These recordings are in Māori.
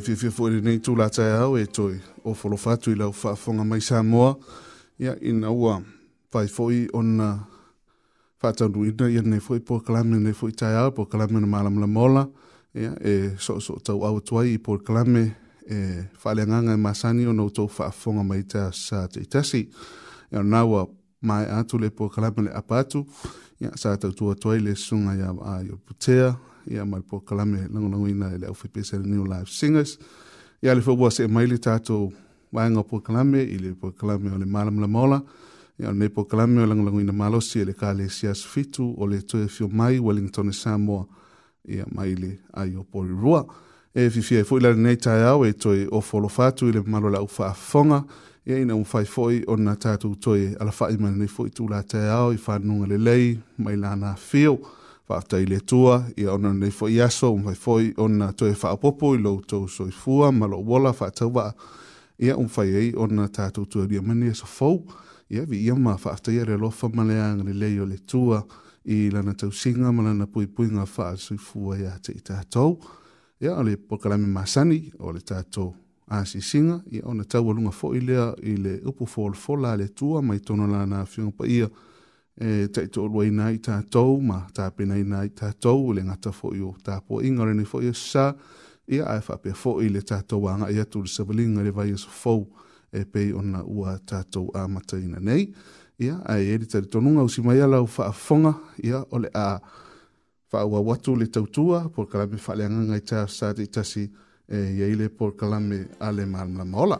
fi fi fo ni tu la tsa ya we toi o folo fa tu la fa fo nga mai sa mo ya ina wa fai fo i on fa tsa du ina ya ne fo i po kla me ne fo i tsa po kla me ma la mola ya e so so tsa wa tu ai po kla me e fa le nga nga ma sa ni o no tu fa fo nga mai tsa sa tsa tsa si ya na wa mai atu le po kla me le apatu ya sa tu tu tu le sunga ya ai o putea ia mai po kalame langolangoina e le aufepese le new Life singers ia le faua seʻe mai le tatou vaega po kalame i le po kalame o le malamalamaola ia o lenei po kalame o langolangoina malosi e le kalesia sefitu o le toe fiomai wellington e samoa ia mai le aio polirua e fifia e foʻi la lenei taeao e toe ofolofa atu i le malo laʻu faafofoga ia ina ua fai foʻi ona tatou toe alafaʻi ma lenei foʻi tulataeao i fanuga lelei mai lana fio whaatai le tua i ona nei fo iaso um fai foi ona toe whaapopo i lo tau soi fua ma lo wola whaatau wa ia um fai ei ona tātou tua ria mani e so fau ia vi ia ma whaatai a re lofa ma le ang le leo le tua i lana tau singa ma lana pui pui ngā wha soi fua ia te i tātou ia ale pokalami masani o le tātou a si singa ia ona tau alunga fo i lea i le upu fo le fo la le tua mai tono lana fiongpa ia e te to lo ina i ta to ma ta pe nei na i ta to le nga ta fo yo ta po inga ni fo yo sa i a fa pe fo i le ta to wa nga ia le sabling le vai e so fo e pe ona ua ta to a mata ina nei ia a e le ta to nunga usi mai ala fa fonga ia ole a fa wa watu le tau por kala me fa le nga i ta sa ti ta si e ia ile por kala ale mal ola.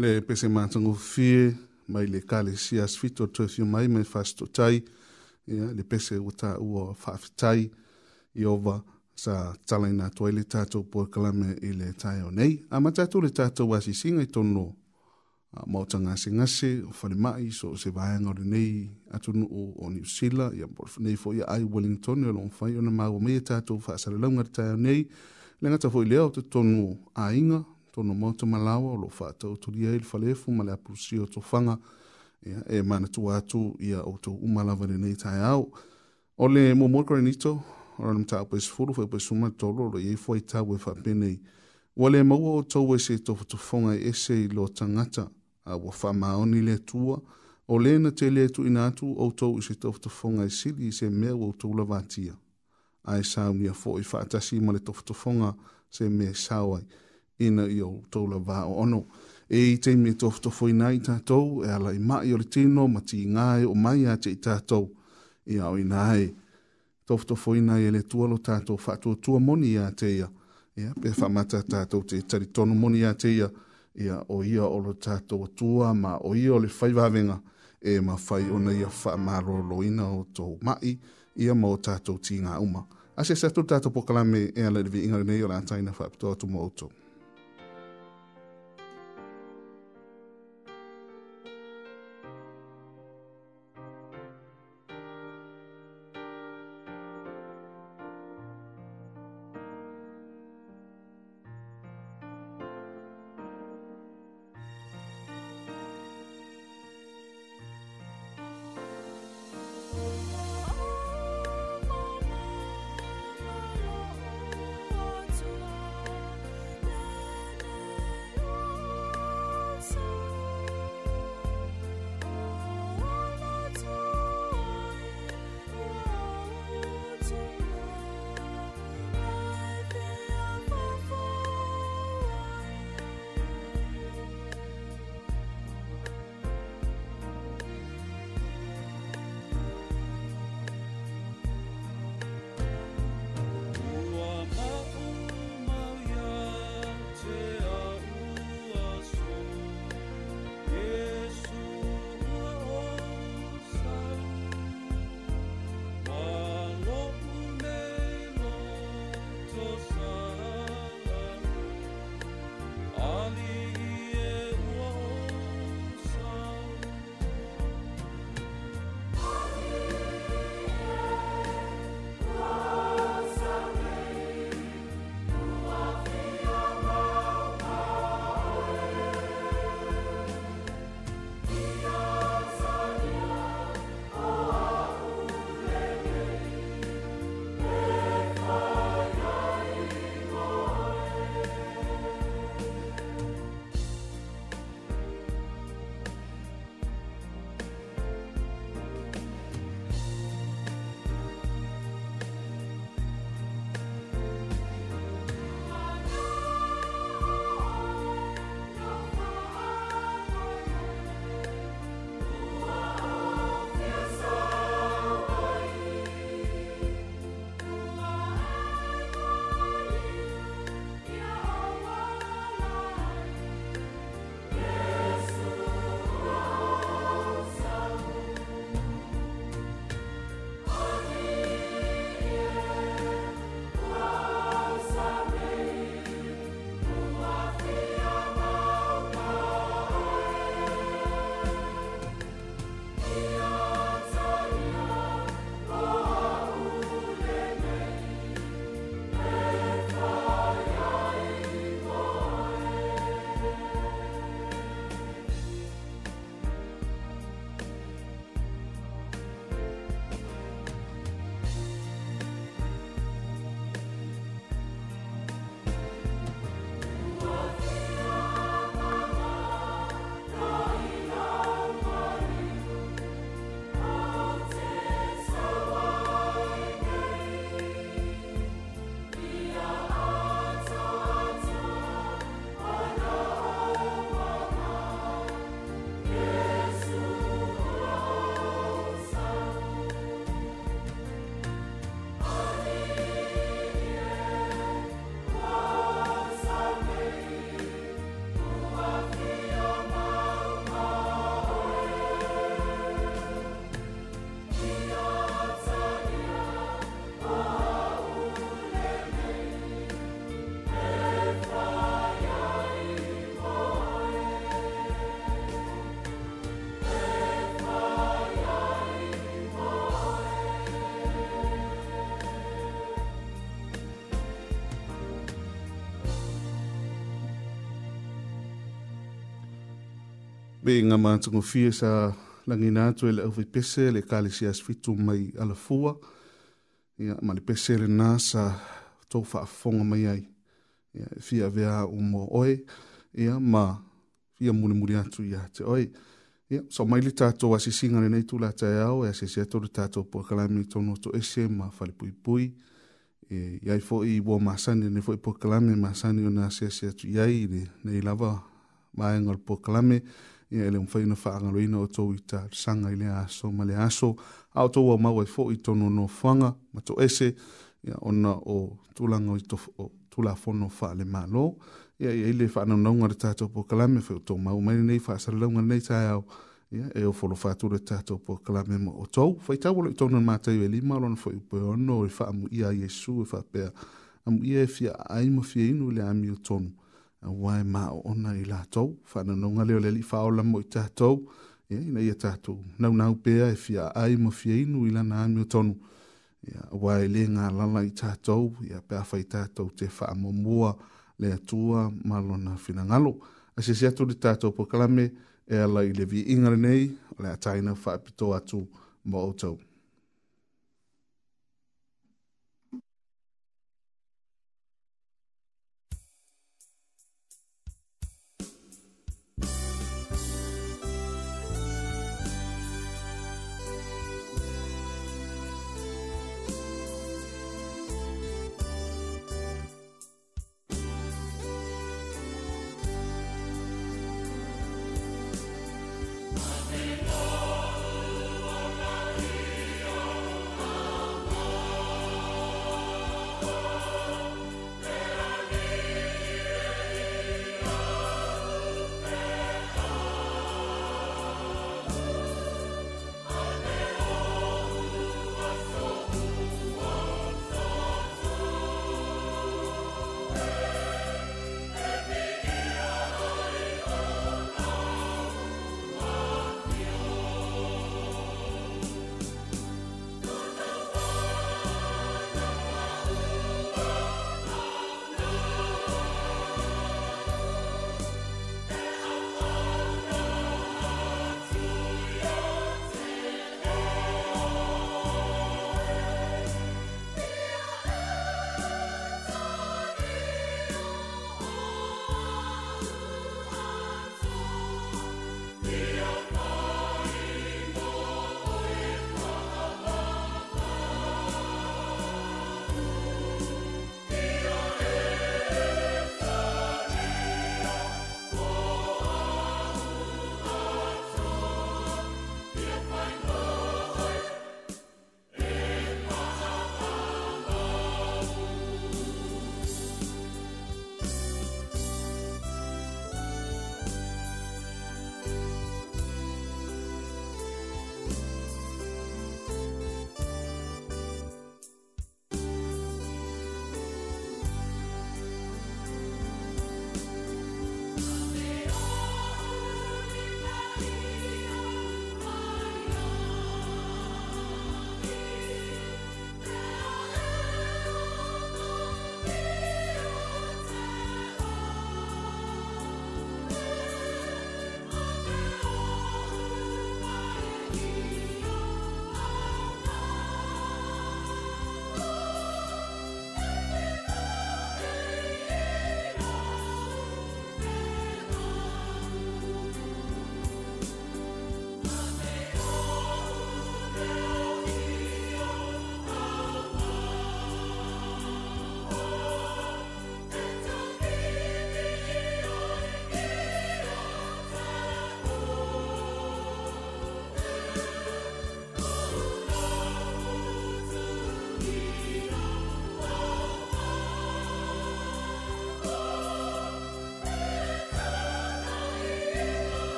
le pese matangu fie mai le kale sias fito tofio mai me fasto tai yeah, le pese uta ua fafitai i ova sa tala ina toa ile tatou pua kalame i le tai o nei a matatou le tatou asisiga i tono mao tagasegase o falemaʻi so o se vaeaga o lenei atunuu o ya ia nei foʻi aai wellington o loo fai ona maua mai e tatou faasalalauga le tai nei le gata foʻi lea tonu tatonu aiga tono mau te malawa, lo fata o turi ai, falefu, male apurusi o to fanga, ia, e mana tu atu, ia o to umalawa re nei tai au. Ole mo mo kore nito, ora nam tau pais furu, fai pais suma tolo, lo iei fuai tau e fa penei. Wale maua o tau e se tofu tu fonga e se i lo tangata, a wa fa maoni le tua, o le na te le tu inatu, o tau i se tofu tu fonga e sili i se mea o tau la vatia. Ai sa unia fo i fa atasi ma le tofu tu fonga se mea sawai. Ia, ina i o tola va o ono. E i te me tof tofo i nai tātou, e ala i mai o le tino, ma ti ngai o mai a te i tātou. I au i nai, tof tofo i nai e le tualo tātou, whātua tua moni a te ia. Ia, pe whamata tātou te tari tonu moni a te ia. Ia, o ia o lo tātou tua, ma o ia o le whaivavenga. E ma whai o nei a whamaro loina o tō mai, ia mō tātou ti ngā uma. Ase sato tātou pokalame e ala i vi ingari nei o lātaina whaaptoa tu mō tō. be nga ma tungu fie sa langi nātu e le auwe pese le kāle si asfitu mai ala fua. Ia, ma le pese le nā sa tau whaafonga mai ai. fia vea o mō oe. Ia, ma fia mune muri atu ia te oe. Ia, so mai le tātou asisinga le neitu la tae au, e asisi atu le tātou pua kalami tono to ese ma whale pui pui. E, iai i ua masani ne fo'i pokalame masani ona asiasi atu iai ne, ne lava maega o le ia le mafai ona faagaloina o tou i talasaga i le aso ma le aso a o tou ua mau ai foʻi tononofoaga ma toese ia ona o tulaga o tulafono faalemālō ia iai le faanaunauga le tatou pokalame fe o tou mau mai lenei faasalalauga lenei taeao ia e o folofatule tatou pokalame ma o tou faitau o loi tona mataiu e lima o lona foʻi upe ono o i faamuia iesu e faapea amuia e fiaaai ma fiainu i le amio tonu Uh, wa ma ona i la to fa na no nga le le fa o la mo ta to e na ia ta to na na u e fia ai mo fia i i la na o tonu A wa le nga la i ta to ya pe fa i ta to te fa mo mo le tua ma lo na fina nga lo a se se to di ta to po e ala i le vi ingar nei le ta ina fa pito atu mo o tonu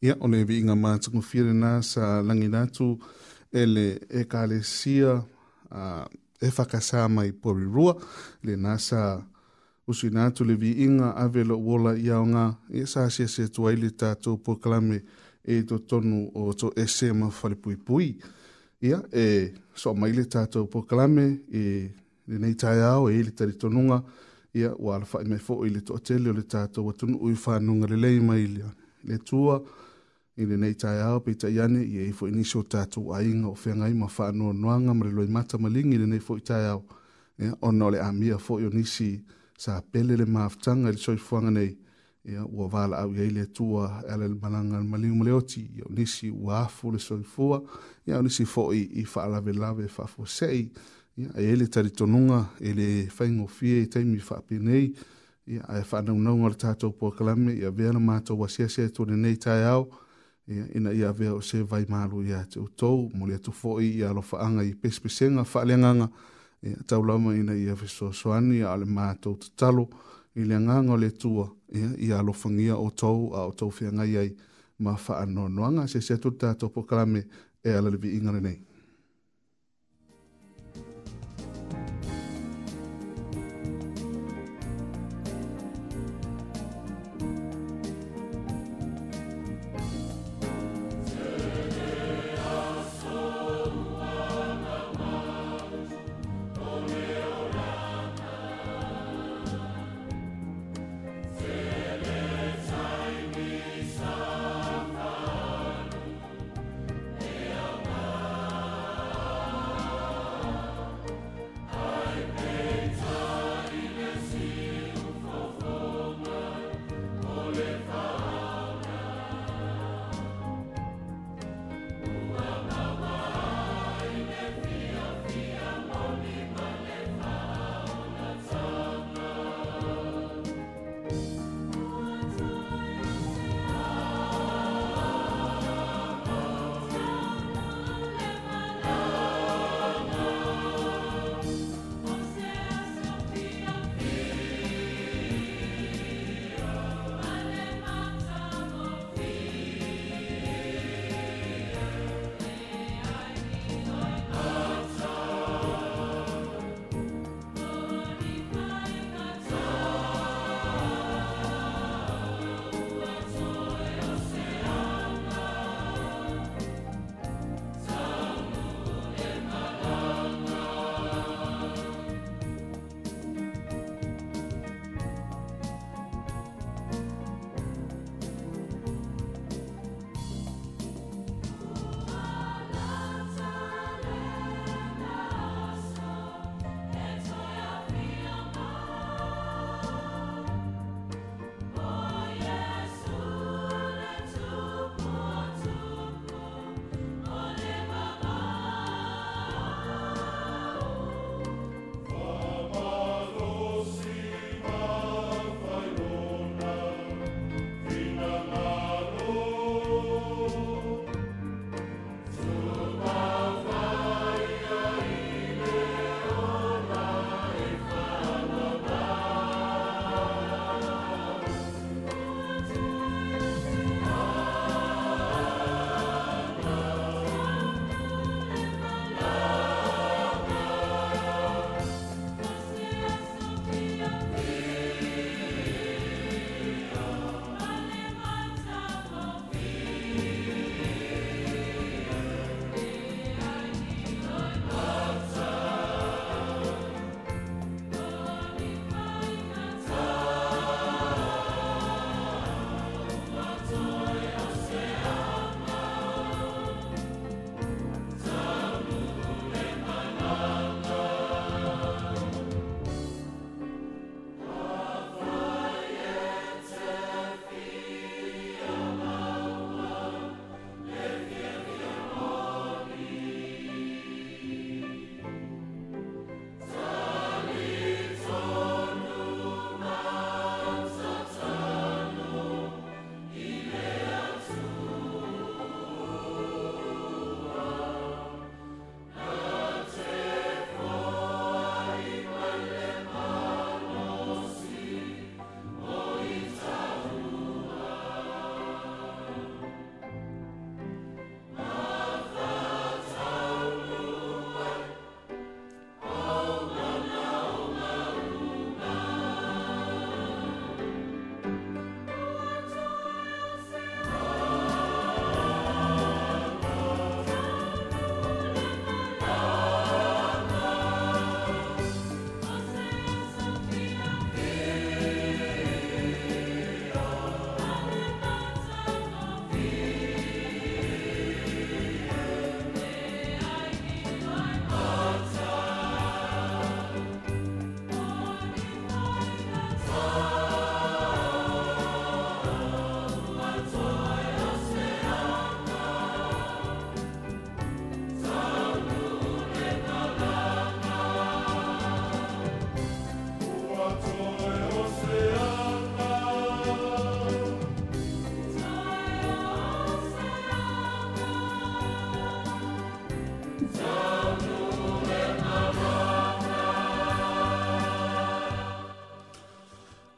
ia o le viiga matagofia lenā sa laginatu e le ekalesia uh, e fakasā mai porirua lenā sa usina atu le viiga ave loʻu ola i aoga ia sa se tuai le tatou pokalame e totonu o to toese ma pui ia e so mai le tatou pokalame e lenei taeao e i le talitonuga ia ua alafaʻi mai foʻi le toʻatele o le tatou atunuu i fanuga lelei mai le tua i le nei tai ao pe tai ane i eifo i niso tatu a inga o whengai ma wha anua noanga ma le mata malingi i le nei fo i tai ao. Ia, ona o le amia fo i o nisi sa pele le maafutanga le soi fuanga nei. Ia, ua wala au iei tua ala le malanga le malingu le oti. Ia, o nisi ua afu le soi fua. Ia, o nisi fo i e i wha alawe lawe wha fo sei. Ia, e ele taritonunga, ele whaingo fie i taimi wha apenei. Ia, a e wha anau naunga le tātou pua kalame. Ia, vea na mātou wasiasia e tōne nei tai ao. Ia, ia ina ia vea o se vai malu ia te utou mo le atu foʻi ia alofaaga i pesipesega faaleagaga ia taulama ina ia fesoasoani a o le matou tatalo i le agaga o le tua, ia ia alofagia o tou a o tou feagai ai ma faanoanoaga se se atu le pokalame e ala le viiga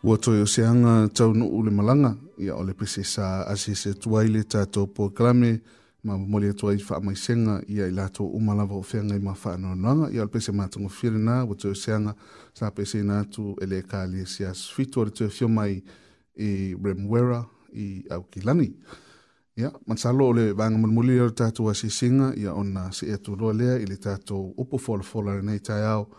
ua toe o se aga taunuu le malaga ia o le pese sa asi se atua ai le tatou poekalame ma momoli atu ai faamaisega ia i latou uma lava o feaga i mafaanoanoaga ia o le pese matagofia lenā ua toe o se aga sa peseina atu e lē kalie se asufito o le toe fio mai i remwera i aukilani ia yeah, masalo o le vaega mulimuli o le tatou asisiga ia ona see atuloa lea i le tatou upu folafola lenei taeao fo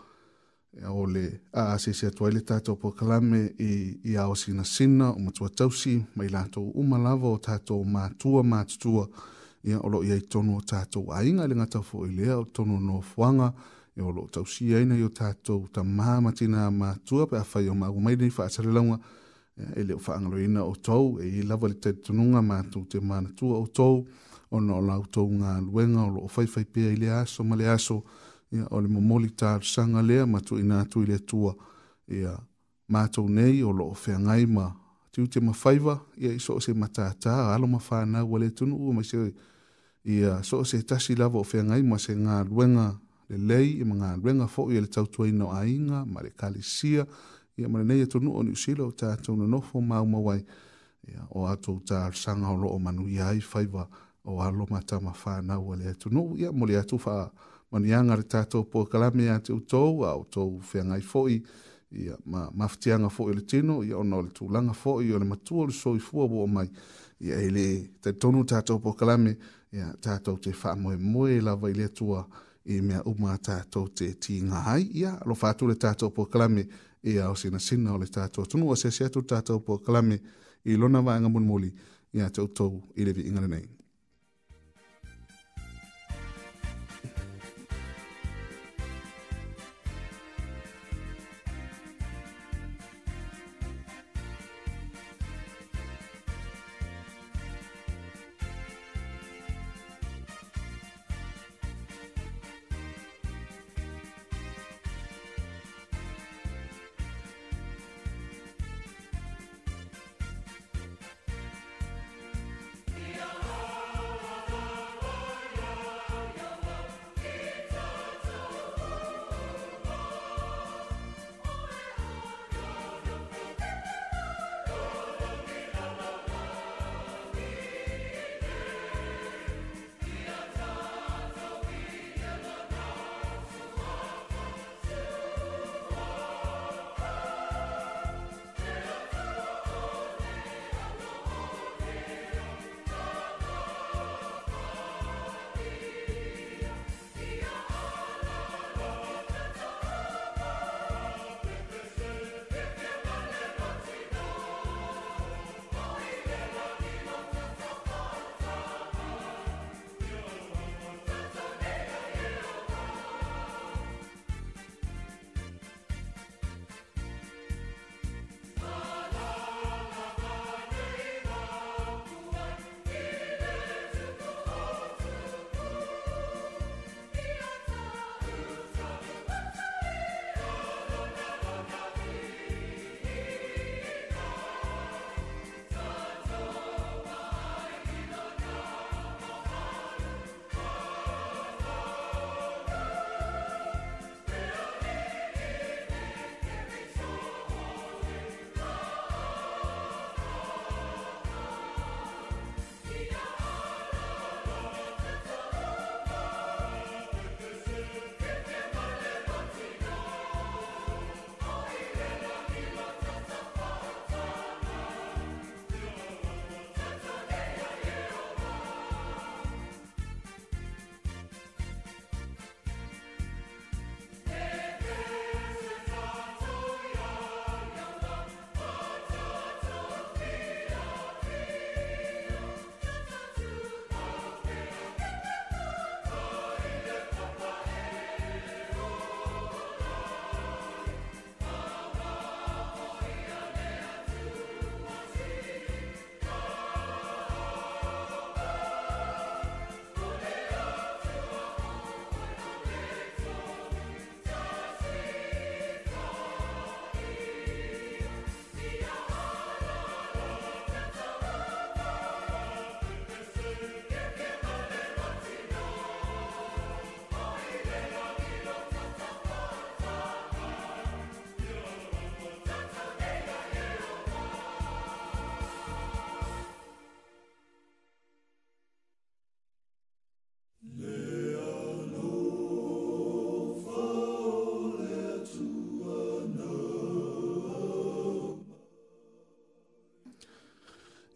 E o le a se se atua i le tātou pokalame i, a o sina sina o matua tausi mai lātou umalava o tātou mātua mātutua ia olo ia i tonu o tātou ainga le ngata fo i o tonu no fuanga ia olo tausi aina i o tātou ta mātina mātua pe a fai o mago fa nei whaatare launga e fa whaangalo ina o tau e i lava le tētou tonunga mātou te mātua o tau o na o to tau ngā luenga o lo o fa fai pia i le aso ma le aso ia o le momoli tarusaga lea ma tuuina atu i le atua ia matou nei o loo feagai ma tiu te mafaiva ia i so o se matatā alo ma fanau a le tunu ua maise ia so o se tasi lava o feagai ma se galuega lelei ma galuega foʻi e le tautuaina o aiga ma le kalesia ia ma lenei atunuu o niusila o tatou nonofo maumau ai ia o atou tarusaga o loo manuia ai faiva o alo matamafanau a le atunuu ia mo le atu faa manianga re tātou po kalame a te utou, a utou whiangai fo'i, ia ma maftianga fo ile tino ia ono le tu langa fo i ole matua le soi fua bo mai ia ele te tonu ta to kalame ia ta to te fa mo mo la vai le tua i me uma ma ta to te ti nga ai ia lo fa le ta to po kalame ia o sina sina ole ta to tonu o se se tu ta to kalame i lona va nga mun moli ia te to ile vi ingana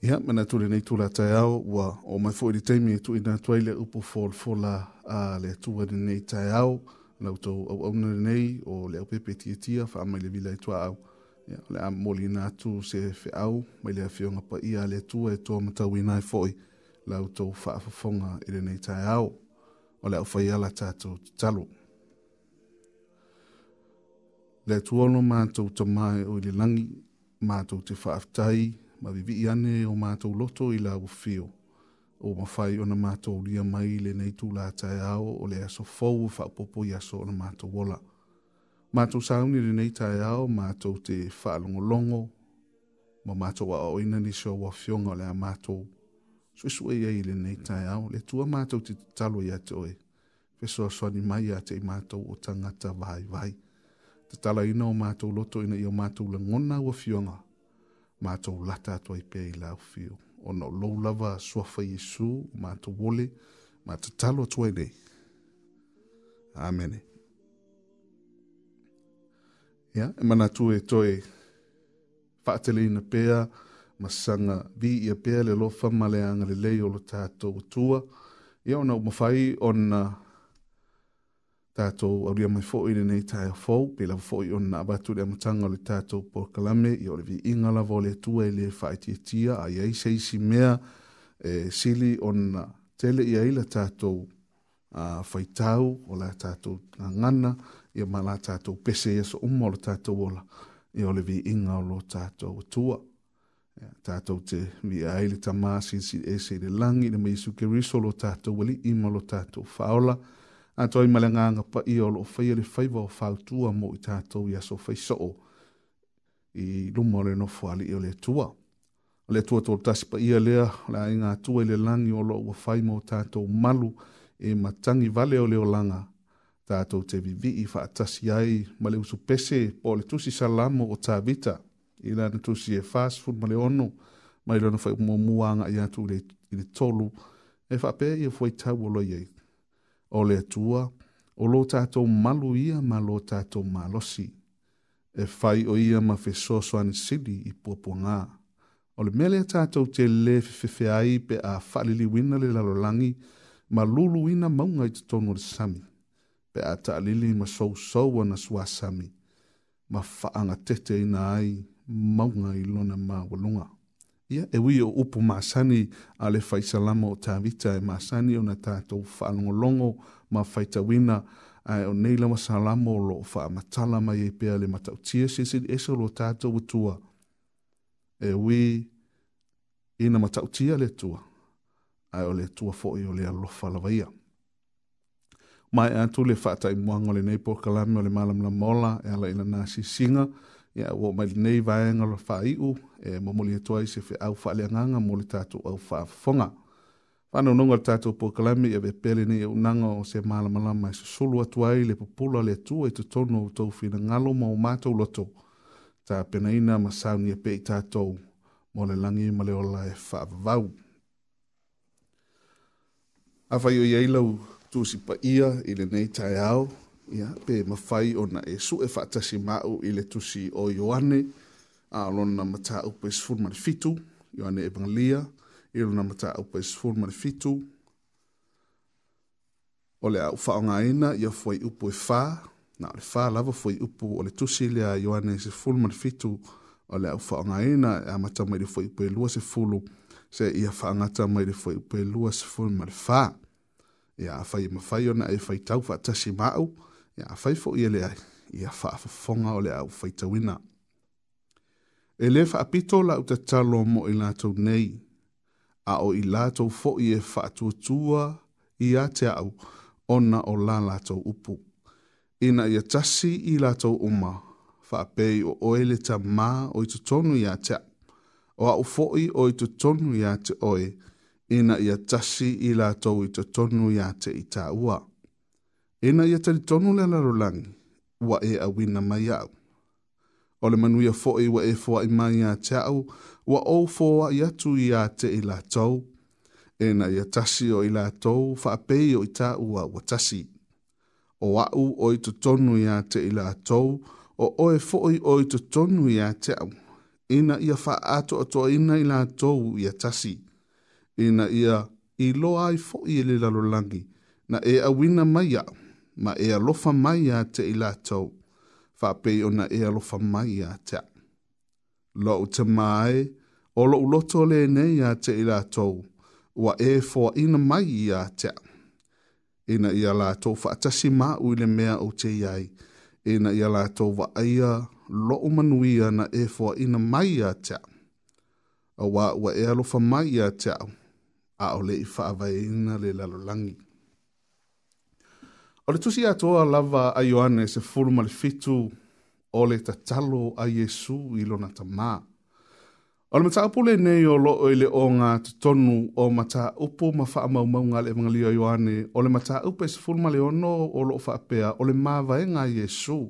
Ia, mana tūre nei tūra tai au, wa o mai fōi teimi e tūi nā tuai le upo fōlfola a le tūra nei tai au, lau tō au au nei, o le au pepe tia tia, wha amai le vila e tua au. Ia, le a moli nā tū se fe au, mai le a fionga pa ia le tūra e tōa matau i nai fōi, lau tō whaafafonga i le nei tai au, o le au fai ala tātou talo. Le tūono mātou tamai o le langi, mātou te whaafitai, mātou te whaafitai, ma vivi ane o mātou loto i la ufio. O mawhai o na mātou lia mai le nei tū la tae ao o le aso fau o whaupopo i aso o na mātou wola. Mātou sauni le nei tae ao, mātou te whaalongo longo, ma mātou a oina ni seo wa fionga le a mātou. Sui sui ia i le nei tae ao, le tua mātou te talo i ate oe. Feso a soani mai a te mātou o tangata vai vai. Te tala ina o mātou loto ina i o mātou le ngona wa fionga. matou lata atu ai pea i laufio ona o lou lava suafa iesu matou ole ma tatalo atu ai nei amene ia e manatu e toe faateleina pea ma sasaga viia pea le alofa ma le agalelei o lo tatou atua ia ona uma ona tātou auria mai fo'i i nei tae fau, pe lawa fo'i o nā batu le amatanga le tātou por kalame, i ole vi inga la vole atua i le whaetietia, a iei seisi mea e, sili o nā tele i aila tātou a whaitau, o la tātou ngana, i a mala tātou pese i aso umo le tātou ola, i ole vi inga o lo tātou atua. Tātou te vi aile tamā sin si ese i le langi, i le meisu ke riso lo tātou, wali ima lo tātou faola, i a toi male nga nga pa i o lo fai le fai wa o fau tua mo i tātou i aso fai so o i luma le no fuali i o le tua. O le tua tō tasi pa i a lea la i ngā tua i le langi o lo ua fai mo tātou malu e matangi vale o leo langa tātou te vivi i wha atasi ai ma le usu pese po le tusi salamo o tā vita i la na tusi e fast food ma le ono ma i lona fai mua mua anga i atu i le tolu e wha pē i a fwai tau o lo iei o le atua o lo tātou malu ia ma lo tātou malosi. E fai o ia ma fe soso sili i pōpunga. O le mele tātou te le fefefe ai pe a whalili wina le lalolangi ma lulu ina maunga i te tonu le sami. Pe a taalili ma sou sou ana sua sami. Ma whaanga tete ina ai maunga i lona ma walunga ia e wi o upu masani a le faisalama o tavita e masani ona tatou faalogologo ma faitauina ae o nei lava salamo o loo faamatala mai ai e pea le matautia sesiliese o lo tatou atua e wi ina matautia le atua ae o le atua foʻi o le alofa lava ia mae atu le i faataimuaga o neipo pokalame o le mola e ala ina nasi singa ya wo mal nei vaenga lo fai u e mo mo le toi se fe au fa le nganga mo le tatu au fa fonga fa no nonga tatu po klami e ve pele ni u nanga o se mala mala mai se solo atu ai le popula le tu e te tono o tau fina ngalo ma o mato loto ta pena ina ma sau ni e pei tatu mo le langi ma le ola e fa vau a fa yo yeilo tu si pa ia i le nei tai au ia pe mafai ona e su e faatasi mau i le tusi o Ioane a lona mata upa e sifur marifitu Ioane e bangalia i lona mata upa e sifur marifitu o le au faonga ina ia fwai upu e fa na le fa lava fwai upu o le tusi lea Ioane e sifur marifitu o le au faonga ina e a mata mai le fwai upu e lua se fulu se ia faangata mai le fwai upu e lua se fulu marifaa ia a fai mafai ona e fai tau faatasi mau ia ia a faifo ia e le ai, ia faa fafonga o le au faitawina. E le faa pito la uta talo mo i lato nei, a o i lato fo i e faa tuatua i a te au ona o la lato upu. Ina ia tasi i lato uma, faa pei o oele ta ma o i tutonu i a te au. O au fo'i o i tutonu i a te oe, ina ia tasi i lato i tutonu i a te i ta ua ena ia talitonu le alalolagi ua e auina mai aʻu e o le manuia foʻi ua e foaʻi mai iā te aʻu ua ou foaʻi atu iā te i latou ena ia tasi o i latou faapei o itā ua ua tasi o aʻu o i totonu iā te i latou o oe foʻi o i totonu iā te aʻu ina ia faaatoʻatoʻaina i latou ia tasi ina ia iloa ai foʻi e le lalolagi na e auina mai aʻu ma e alofa mai a te i latou, whapei o na e alofa mai a te. Lo u te mai, o lo u loto le nei a te i latou, ua e fua ina mai i a te. Ina i a latou whaatasi ma uile mea o te iai, ina i a wa aia lo u manuia na e fua ina mai i a te. Awa ua e alofa mai i a te au, a ole i whaavai ina le lalolangi. O le tusi atoa lava a Ioane se furu ma fitu o le tatalo a Yesu ilo na tamā. O le mataa pule lo o loo o ngā tutonu o mataa upo ma wha amau maunga le evangali o Ioane. O le mataa upe se furu ma le ono o loo wha apea o le mawae ngā Yesu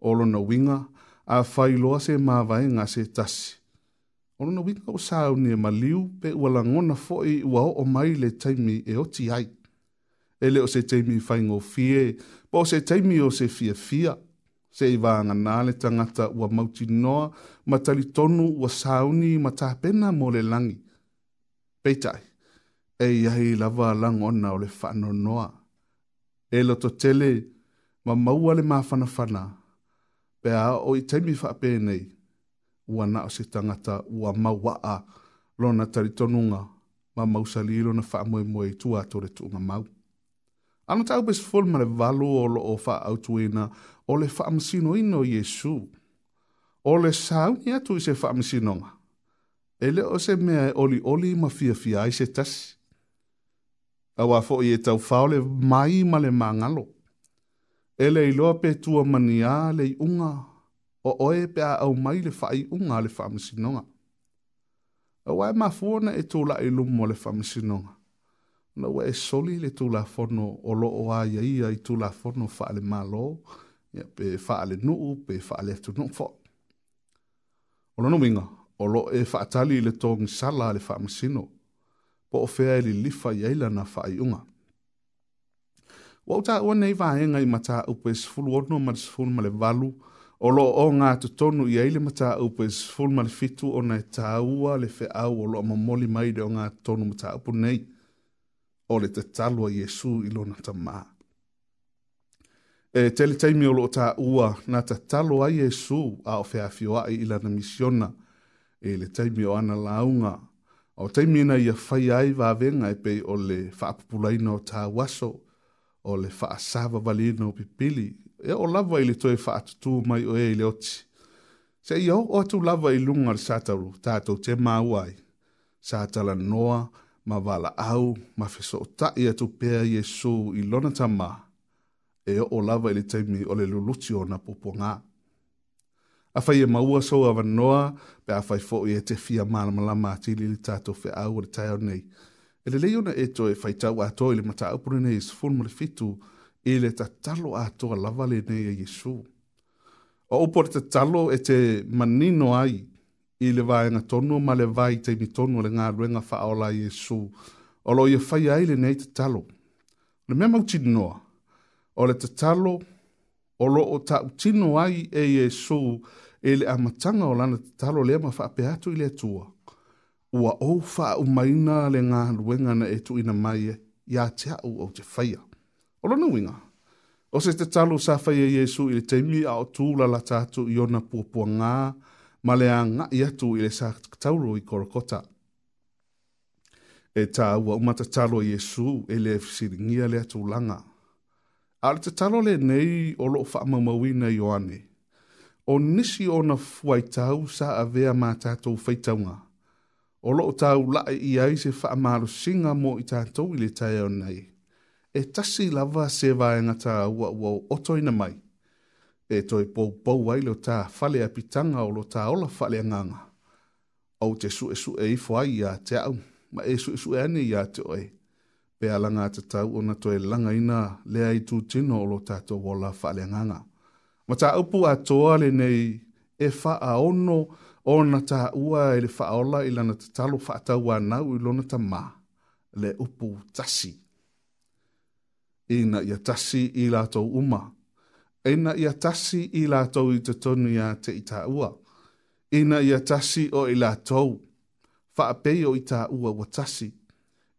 o lo na winga a whai se mawae ngā se tasi. O lo na winga o sāu ni e maliu pe ua langona fo i ua o mai le taimi e oti ai ele o se teimi fai ngō fie, pa se teimi o se fia fia, se i wānga nā le tangata ua mauti noa, ma tali tonu ua sauni ma tāpena mō le langi. Peitai, e iahi lava lang ona o le whano noa. E loto tele, ma maua le māwhana whana, a o i teimi whape nei, ua na o se tangata ua maua lona tali tonunga, ma mausali ilo na whaamoe moe tua tore tunga mau. Ano tau pes ful ma le valu o lo o fa autuena o le fa amsino ino Yesu. O le sau ni atu i se fa amsino nga. E le o se mea e oli oli ma fia fia i se tas. Au a fo i e tau fao le mai ma le mangalo. E le iloa pe tua mania le unga o oe pe a au mai le fa i unga le fa amsino nga. Au a e mafuona e tula i lumo le fa amsino nga na ua e soli le tulafono o loo aia ia i tulafono faale malo ya, pe faale nuu pe faale atu nuu fo o lono minga o lo e faatali le tōngi sala le faamasino po o fea e li lifa yeila na faai unga Wauta ua nei vaenga i mata upe sifulu ono ma sifulu ma le valu o lo o ngā tutonu i aile mata upe sifulu ma le fitu o nei tāua le fe au o lo mamoli maide o ngā tonu mata upu nei o le tatalo a Yesu i lona tamā. E tele taimi o lo tā ua na tatalo a Yesu a o fea fioai i lana misiona e le taimi o ana launga. O taimi na ia fai ai vavenga e pei o le whaapupulaina o tā waso o le whaasava valina o pipili e o lava i le toi whaatutu mai o e i le oti. Se i o atu lava i lunga le sātaru tātou te māuai. Sātala noa, ma wala au ma fiso o ta ia tu pea Yesu i lona ta ma e o o lava ili taimi o le luluti o na popo ngā. A fai e maua sou a vanoa pe a fai fo i e te fia mana malama a tili li tato fe au ili tai nei. E le leiona e to e fai tau a to ili mata au pune nei sifun mali fitu i le ta talo a to a lava le nei a Yesu. O upo le ta talo e te manino ai i i le vaega tonu ma le vai taimi tonu le le galuega faaola iesu o loo ia faia ai te talo. le mea mautinoa o le talo, o lo loo taʻutino ai e iesu e le amataga o lana tatalo lea ma faapea atu i le atua ua ou faaumaina le galuega na e ina mai e, iā te aʻu ou te faia o lona uiga o se te talo sa faia iesu i le taimi a o tulala tatou i ona puapuagā ma le a ngai atu i le sa tauru i korokota. E ta ua umata talo Yesu e le fisiringia le atu langa. A le talo le nei o loo wha mamawina i oane. O nisi o na fuai tau sa a vea ma tatou feitaunga. O loo tau lae i ai se wha amaru singa mo i tatou i le tae o nei. E tasi lava se vaenga ta ua ua otoina mai e toi pou pou wai lo ta fale a pitanga o lo ta o la fale nganga. Au te su e su e i fwai ya te au, ma e su e su e ane ya te oe. Pe alanga te tau o na toi langa ina le ai tu tino o lo ta to wola fale nganga. Ma ta upu a toa le nei e fa a ono o na ta ua e le fa ola ila na te talo fa ta ua nau i lona ta maa le upu tasi. Ina ia tasi i lato umaa ena ia tasi i lātou i te tonu ia te i tā ua. Ena ia tasi o i lātou, whaapei o i tā ua wa tasi.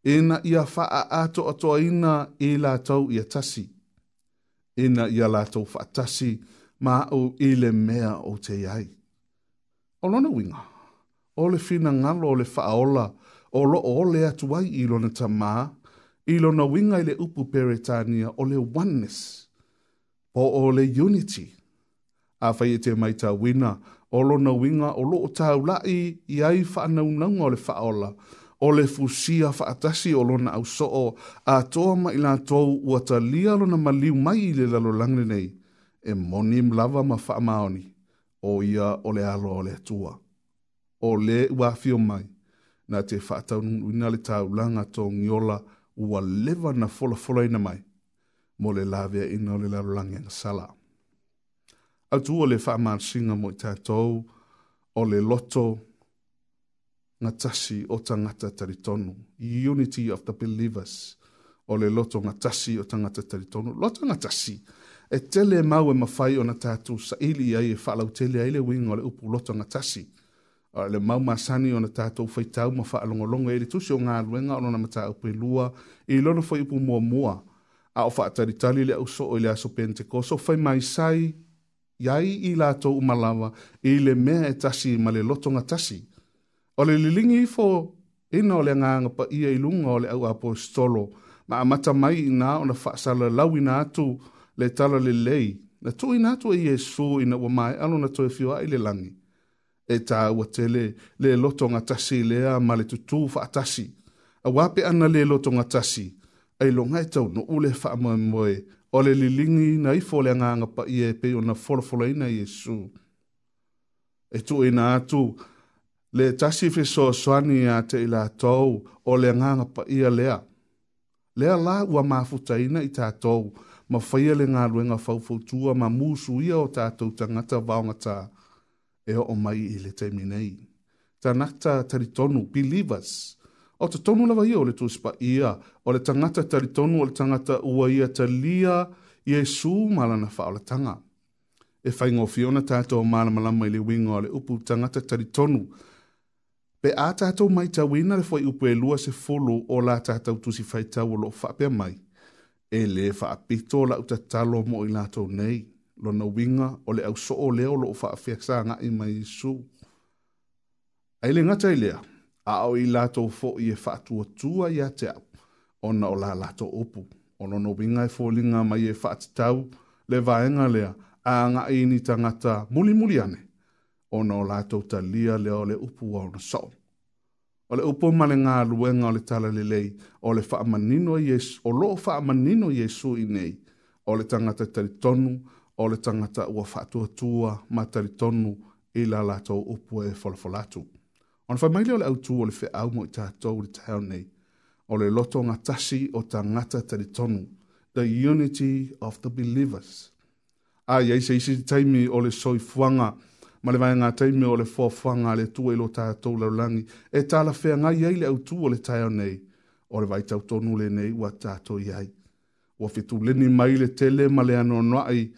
Ena ia faa ato atoa ina i la lātou ia tasi. Ena ia lātou wha tasi ma au i le mea o te iai. O lona winga, o le fina ngalo o le whaola, o lo o le atuai i lona tamaa, i lona winga i le upu peretania o le oneness po o le unity. A fai e te mai ta wina, o lo na winga o lo o tau lai i ai whaanaunanga o le whaola, o le fusia whaatasi o lona au soo, a toa mai la tou ua ta lia lo na maliu mai i le lalo langre nei, e moni mlava ma whaamaoni, o ia o le alo o le atua. O le ua fio mai, na te whaatau nuna le tau langa tō ngiola ua lewa na fola fola ina mai mo le lawea ina o le lalolagi agasala atua le faamasiga mo i tatou o le loto ga tasi o tagata talitonu unity of the believers o le loto ga tasi o tagata talitonu loto ga tasi e tele mau e mafai ona tatou saʻili ai e faalautele ai le uiga o le upu loto ga tasi o le mau masani ona tatou faitau ma faalogologo ai e le tusi o galuega o lona mataupu e lua i lona foi upu muamua mua a o whaatari le au so o le aso penteko. So whai mai sai, iai i lato umalawa, i le mea e tasi ma le lotonga tasi. O le lilingi fo, ina o le nganga pa ia i lunga o le au apostolo, ma amata mai ina o na whaasala lau ina atu le tala le lei. Na tu ina atu e Yesu ina wa mai alo na toe fio ai le langi. E ta ua tele le lotonga tasi lea ma le tutu whaatasi. A wape ana le lotonga tasi. Le lotonga tasi ai longa e tau no ule wha moe moe o le lilingi na i fole anga anga pa i e pe o na wholawhola ina Iesu. E tu ina atu le tasi fe so soani a te ila tau o le anga anga pa i a lea. Lea la ua mafuta ina i tātou ma whaia le ngā ruenga whaufautua ma mūsu ia o tātou tangata vaongata e o mai i le teimi nei. Tanakta taritonu, believers, o te tonu lava ia o le tusipa ia, o le tangata tali tonu o le tangata ua ia talia ia i su malana wha o le tanga. E whai ngō fiona tātou malama lama i le wingo o le upu tangata tali tonu. Pe a tātou mai tau ina le fwai upu e lua se folo o la tātou tusi fai tau o lo whapea mai. E le wha apito la uta talo mo i lātou nei, lo na winga o le au soo leo lo whaafiaksa ngai mai i su. Aile ngata i lea. ngata i lea a o i lato fo i e whaatua tua i te au, ona o la lato opu, ono no binga e fōlinga mai e whaatitau, le vaenga lea, a nga i ni tangata muli muli ane, ona o lato ta lia lea o le upu wa ona sao. O le upu male ngā luenga o le tala le lei, o le whaamanino Yesu, o lo whaamanino Yesu i nei, o le tangata taritonu, o le tangata ua whaatua tua ma taritonu, i la lato upu e folafolatu. Ona fa maile o le autu o le fe au mo i tātou le tau nei. O le loto ngā tasi o ta ngata tari tonu. The unity of the believers. A iei se isi taimi o le soi fuanga. Ma le vai ngā taimi o le fua fuanga le tu e lo tātou la rangi. E tāla fea ngai iei le autu o le tau nei. O le vai tau tonu le nei wa tātou iei. Wa fitu leni maile tele ma le anonoa iei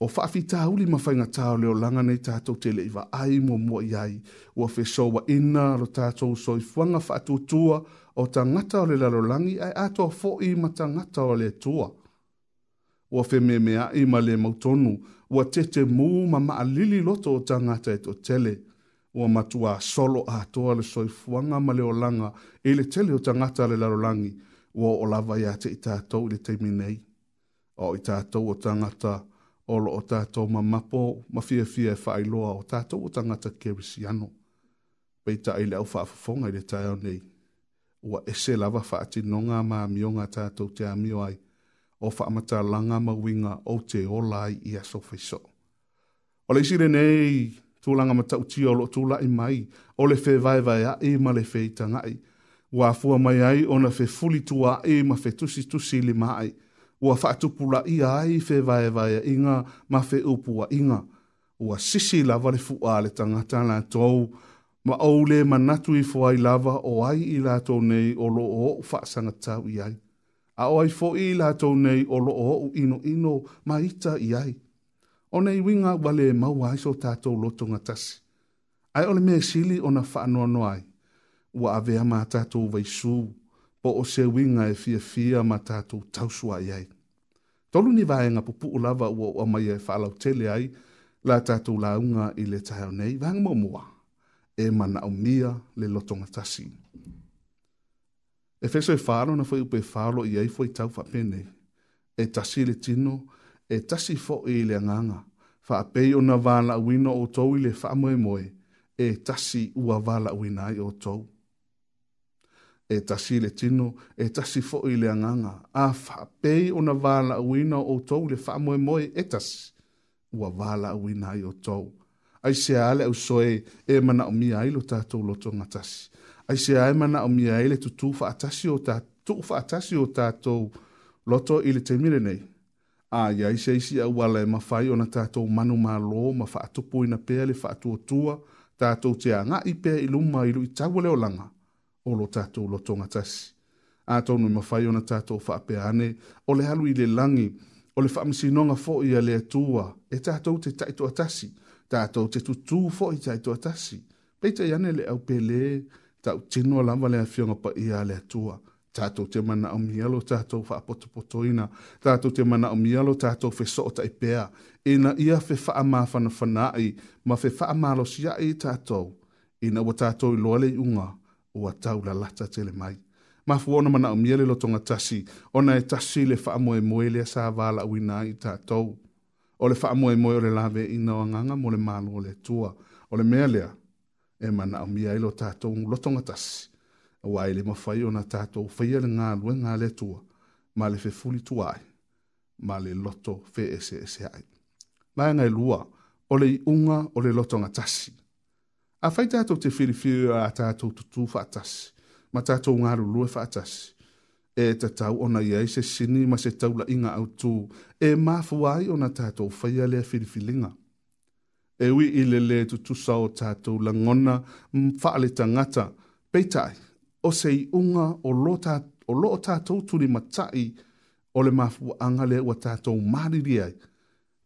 o faafita uli mafainga tau leo langa nei tātou te le iwa ai mo mo iai ua fe soa ina lo tātou soi fuanga faatutua o ta ngata o le lalo langi ai ato a fo i ma ta ngata o le tua. Ua fe me mea i ma le mautonu ua te te mū ma ma alili loto o ta ngata e to tele ua matua solo a toa le soi fuanga ma leo langa e le tele o ta ngata le lalo langi ua o lava ia te i tātou i le teiminei o i tātou o ta ngata o o lo o tātou ma mapo ma fia fia e whaeloa o tātou o tangata kerisi ano. Peita tā ele au whaafafonga i le tai nei. Ua ese lava whaati nonga ma mionga tātou te amio ai o whaamata langa ma winga o te olai i aso whaiso. O le sire nei, langa ma tau tia o lo tūla i mai, o le whae vai vai a e ma le whae tangai. Ua fua mai ai o na whae fuli tua e ma whae tusi tusi li mai. Ma ua whaatupura ia ai fe vae vae inga ma fe upua inga. Ua sisi lava le fua le tangata la tou, ma au le manatu i fuai lava o ai i la tou nei o lo o u whaasanga tau i ai. A o ai fo'i i la tou nei o lo o u ino ino ma ita i ai. O nei winga wale e maua ai so tātou loto ngatasi. Ai ole me sili ona na whaanoa noai. Ua avea mā tātou vai suu o o se winga e fia fia ma tātou tausua i ai. Tolu ni vāenga pupu u lava ua ua mai e whālau tele ai, la tātou la unga i le tāheo nei, vāenga mō mua, e mana au mia le lotonga tasi. Efeso e whālo na fwai upe whālo i ai fwai tau whapene, e tasi le tino, e tasi fo i le anganga, whapei o na vāla uina o tau i le whamoe moe, e tasi ua vāla uina ai o tau e tasi le tino, e tasi fo i le anganga, a whapei o na wala uina o tau le wha moe moe e tasi, ua wala uina i o tau. Ai se ale au soe e mana o mia ilo tātou loto ngā tasi. Ai se ae mana o mia ele tutu wha atasi o tātou, atasi o tātou loto i le temire nei. A iai se isi a wala ma whai o na tātou manu mā lō ma wha atupu i na pēle wha atuotua tātou te anga i pē i luma i lu i tawale o langa o lo tatou lotoga tasi a tonu e mafai ona tatou faapea ane o le alu i le lagi o le faamasinoga foʻi a le atua e tatou te taʻitoʻatasi tatou te tutū foʻi taʻitoʻatasi peitai ane le aupelē taʻutino lava le afioga paia a le atua tatou te manaʻomialo tatou faapotopotoina tatou te manaʻomialo tatou fesoo taʻipea na ia fefaamafanafanaaʻi ma fefaamalosiaʻi tatou ina ua tatou iloa le unga, o atau la lata tele mai. Ma fuona mana o miele lo tonga tasi, ona e tasi le wha amoe moe le sa wala wina i tātou. O le wha amoe moe o le lawe i nao anganga mo le malo o le tua, o le mea lea, e mana o miele lo tātou lo tonga tasi. O ai le mawhai o na tātou whaia le ngā lue ngā le tua, ma le fe fuli tua ai, ma le loto fe ese ese ai. Lai ngai e lua, o le unga o le lotonga tasi. tasi a fai tātou te whiriwhiri a tātou tutu whātas, ma tātou ngāru lue whātas. E te tau ona iai se sini ma se taula inga au tū, e māfuai ona tātou whaia lea whiriwhilinga. E ui i le le tutu sao tātou la ngona mwhaale tangata, peitai, o sei unga o lo, tā, o lo o tātou tūri matai o le māfuanga lea ua tātou māriri ai,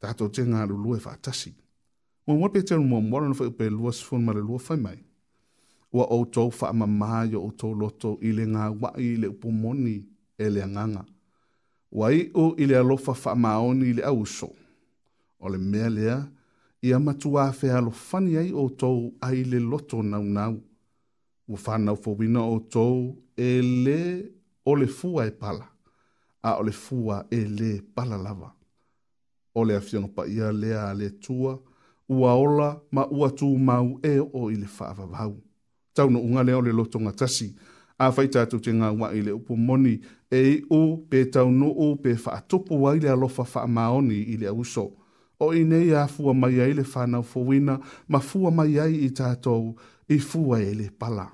tātou te ngāru lue whātasi. Mo mo pete mo mo no fa pe lo sfo ma lo fa mai. Wa o to fa ma ma yo o to lo to ile nga wa ile po moni ele nganga. Wa i e o ile lo fa fa ma o ni ile auso. O le me le ia ma tu a fe alo ai o to ai le lo to na Wa fa na fo wi o to ele o le fu ai e pala. A o le fu ele pala lava. O le afiono pa ia le a tua. Ia le tua ua ola ma ua tū mau e o i le whaavavau. Tau no unga leo le lotonga tasi, a whai tātou te ngā wa i le upo moni, e i o pe tau no o pe whaatopo wa i le alofa wha maoni i le auso. O i nei a fua mai ai le whanau fowina, ma fua mai ai i tātou i fua e le pala.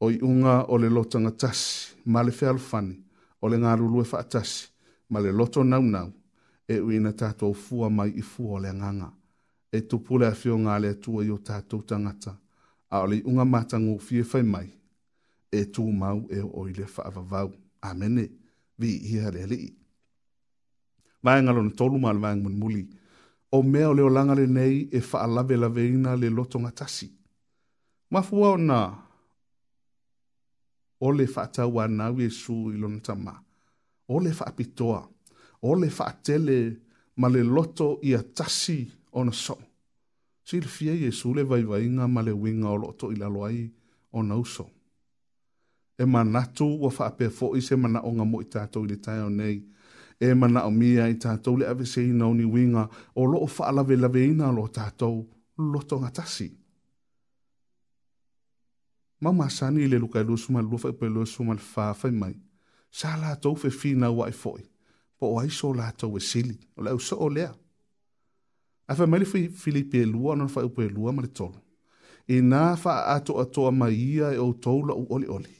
O i unga o le lotonga tasi, ma le whealfani, o le ngā lulu e whaatasi, ma le loto naunau, e uina tātou fua mai i fua o le nganga e tupu le afio ngā le atua i o tātou tangata, a ole unga mata ngō fie whai mai, e tū mau e o oile whaava Amene, vi i hea rea lii. Vaenga lona tolu maa le vaenga mun muli, o mea o leo langa le nei e wha lave la veina le loto ngatasi. Mafua o nā, o le wha atau anau e su ilona tama, o le wha apitoa, o le wha atele ma le loto i a tasi ona song silfia e sule vai vai nga male winga o loto ila loai o nauso. E manatu wa fa ape fo i se mana o nga mo i tato i le tai o nei. E mana o mia i tato le ave se ina o ni winga o lo o fa alave lave ina o lo tato loto nga tasi. Ma ma sani le luka ilu suma lufa ipo ilu suma lfa fai mai. Sa la tau fe fina wa i fo i. Po o aiso la tau e sili. O le au so o lea. O A fa mali fi Filipi e lua, non fa upo e lua ma le tolu. E na fa ato ato a maia e o tola u oli oli.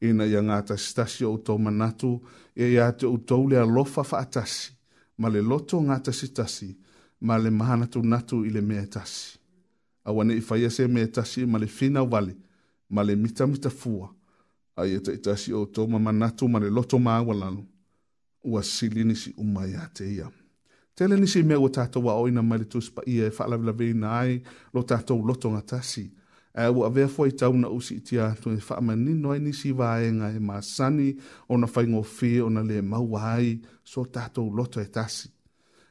E na ia ngata stasi o tau manatu, e ia te o tau le alofa fa atasi. Ma le loto ngata stasi, ma le mahana tu natu i le mea tasi. A wane i faya se mea tasi, ma le fina wale, ma le mita mita fua. A ia ta itasi o tau ma manatu, ma le loto maa walalu. Ua silini si umayate iamu. Tele nisi mea ua tātou wa oina maile tūs pa ia e whaalavila vina ai lo tātou loto ngā tasi. E ua avea fwai tau na usi i tia tu e whaama ni noi nisi waenga e maa sani o na whaingo whi o na le mau ai so tātou loto e tasi.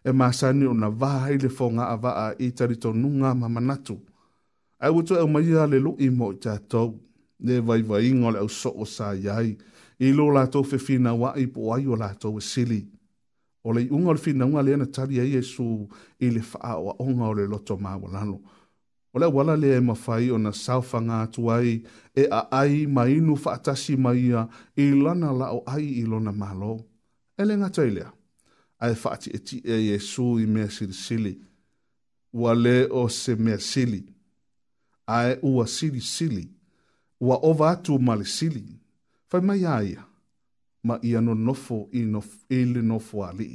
E maa o na waha i le fonga a waa i tarito nunga mamanatu. E ua tue au maia le lu imo i tātou. Ne vai vai ingo le au so o sa iai. I lo lātou fefina wa i po ai o lātou e sili o le unga le fina unga le ana tali a Yesu i le faa o onga o le loto maa lalo. O le wala le e mawhai o na saufa ngā tuai e a ai ma inu faatasi mai ia i lana la o ai i lona malo. E le ngata i lea, a e faati e ti e Yesu i mea siri sili. Wale o se mea sili, a e ua sili sili, ua ova atu male sili. Fai mai a ia. ia ma ia no nofo i no ele no fo ali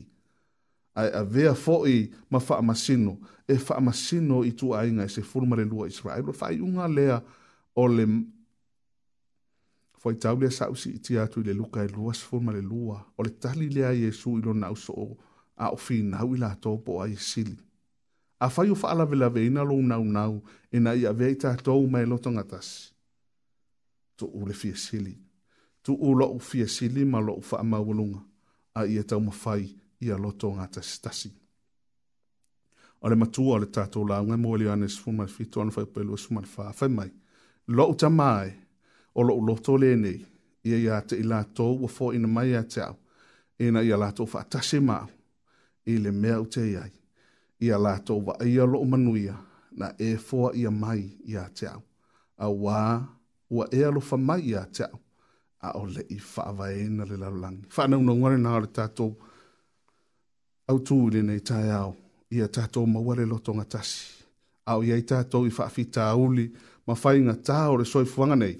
ai a vea fo i ma fa masino e fa masino i tu ai nga e se forma le lua israel fa i unga lea o le foi tabla sa usi ti atu le luka e lua se forma le lua o le tali lea yesu i lo na uso o a o fi na wi la to po ai sili a fa yo fa la vela ve na lo na na e na ia veita to ma e lo tonga tas to ule fi sili tu u lo fi si li lo fa ma wulunga a i e ta ma i a loto nga ta stasi ole ma tu ole ta la nga mo li anes fu ma fi ton fa pe lo suma fa fa mai lo ta mai o lo loto le nei i ya te ila to wo fo in mai ya ta e na ya la to fa ta se ma i le mea u te iai. Ia la tō wa ia lo manuia na e fōa ia mai ia te au. A wa ua e lo fa mai ia te au a o le i whaavaena le lalolangi. Whanau na ngare nāre tātou au tū i lenei tai au i a tātou mawale loto ngatasi. Au i ai tātou i whaafita auli ma whai ngā tāo le soi fuanga nei.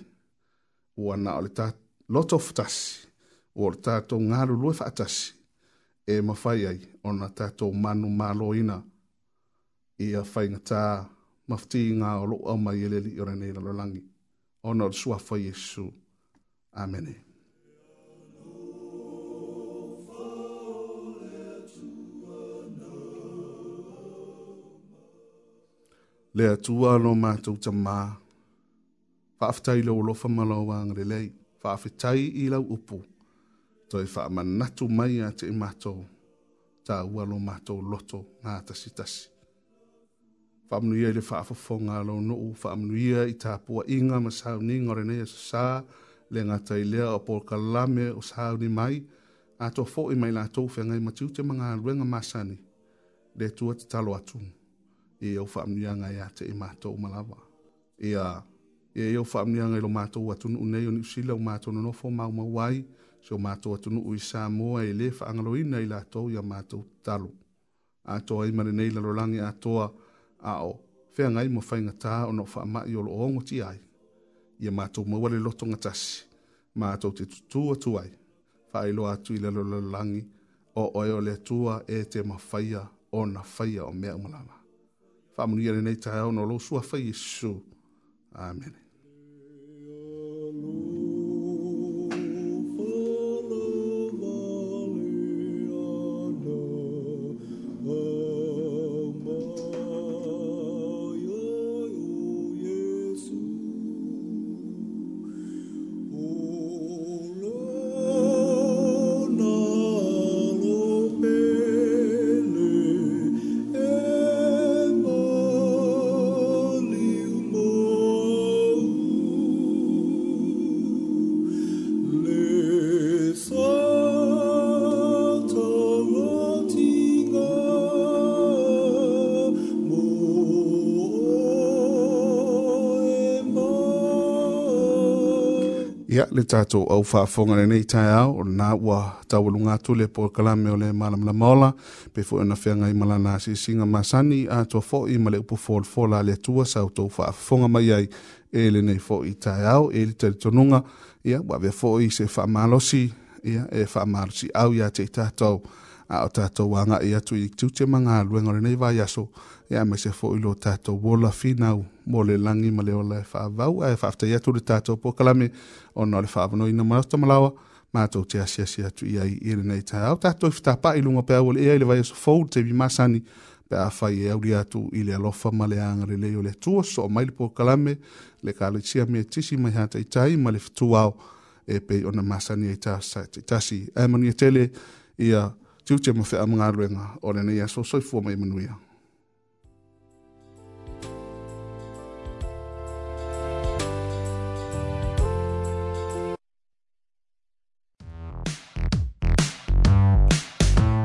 O ana o le tātou loto fatasi o le tātou ngāru lue whaatasi e ma whai ai o na tātou manu mālo ina i a whai ngā tā mafti ngā o loo au mai i e lelei i o rei nei lalolangi. O na o le suafo Jesu. Jesu. Amen. Le atua lo mātou ta mā. Whaafetai lo olofa malau wāng lei. Whaafetai i lau upu. Toi manatu mai a te mātou. Ta ua lo mātou loto ngā tasi tasi. Whaamnuia i le whaafafonga lo nuu. Whaamnuia i tā inga masau ni ngore nei sasaa le ngata i lea o por kalame o sāu ni mai, a to fo i mai lātou fe ngai matiu te mga ruenga masani, le tua te talo atu, e i au whaamnia ngai a te i mātou malawa. I e a, i e au whaamnia ngai lo mātou atu nu nei o ni usila o mātou nonofo mau mawai, so mātou atu nu ui sā moa i le whaangalo i nei lātou i a mātou talo. A toa i mare nei lalolangi a toa, a o, fe ngai mo whaingataa o no whaamai o lo ongo ti ai ia mātou maua le loto ngatasi, mātou te tutua tuai, whaelo atu i le lololangi, o oe o le tua e te mawhaia o na whaia o mea umalama. Whamunia le nei tae au no lo sua whai Amen. ia le tato au faafoga lenei taeao o lanā ua taualuga atu le pokalame o le malamalama ola pe foʻi ona e feagai ma si asiisiga masani atua foʻi ma le upu folafola a le to sautou fonga mai ai e lenei foʻi taeao e le talitonuga ia ua avea foʻi se si ia e fa au iā te tato a o tatou agaʻi tu i tu tute magaluega o lenei vaiaso ia mai se foʻi lo tatou ola finau mo le langi ma le ola e whaavau, e whaafta iatu le tātou po kalame, o no le whaavano ina mai ota malawa, mātou te asia si atu ia i ere nei tā. Au tātou i whitapa i lunga pe awole ea i le vai aso fōu te vi masani, pe a whai e auri atu i le alofa ma le angare leo le tua, so o mai le po kalame, le kāle tia mea tisi mai hata i tai, ma le fitu au e pe o na masani e tā tasi. E mani e tele i a tiu te mawhi amangaruenga, o le nei aso soifua mai manuia. Mm.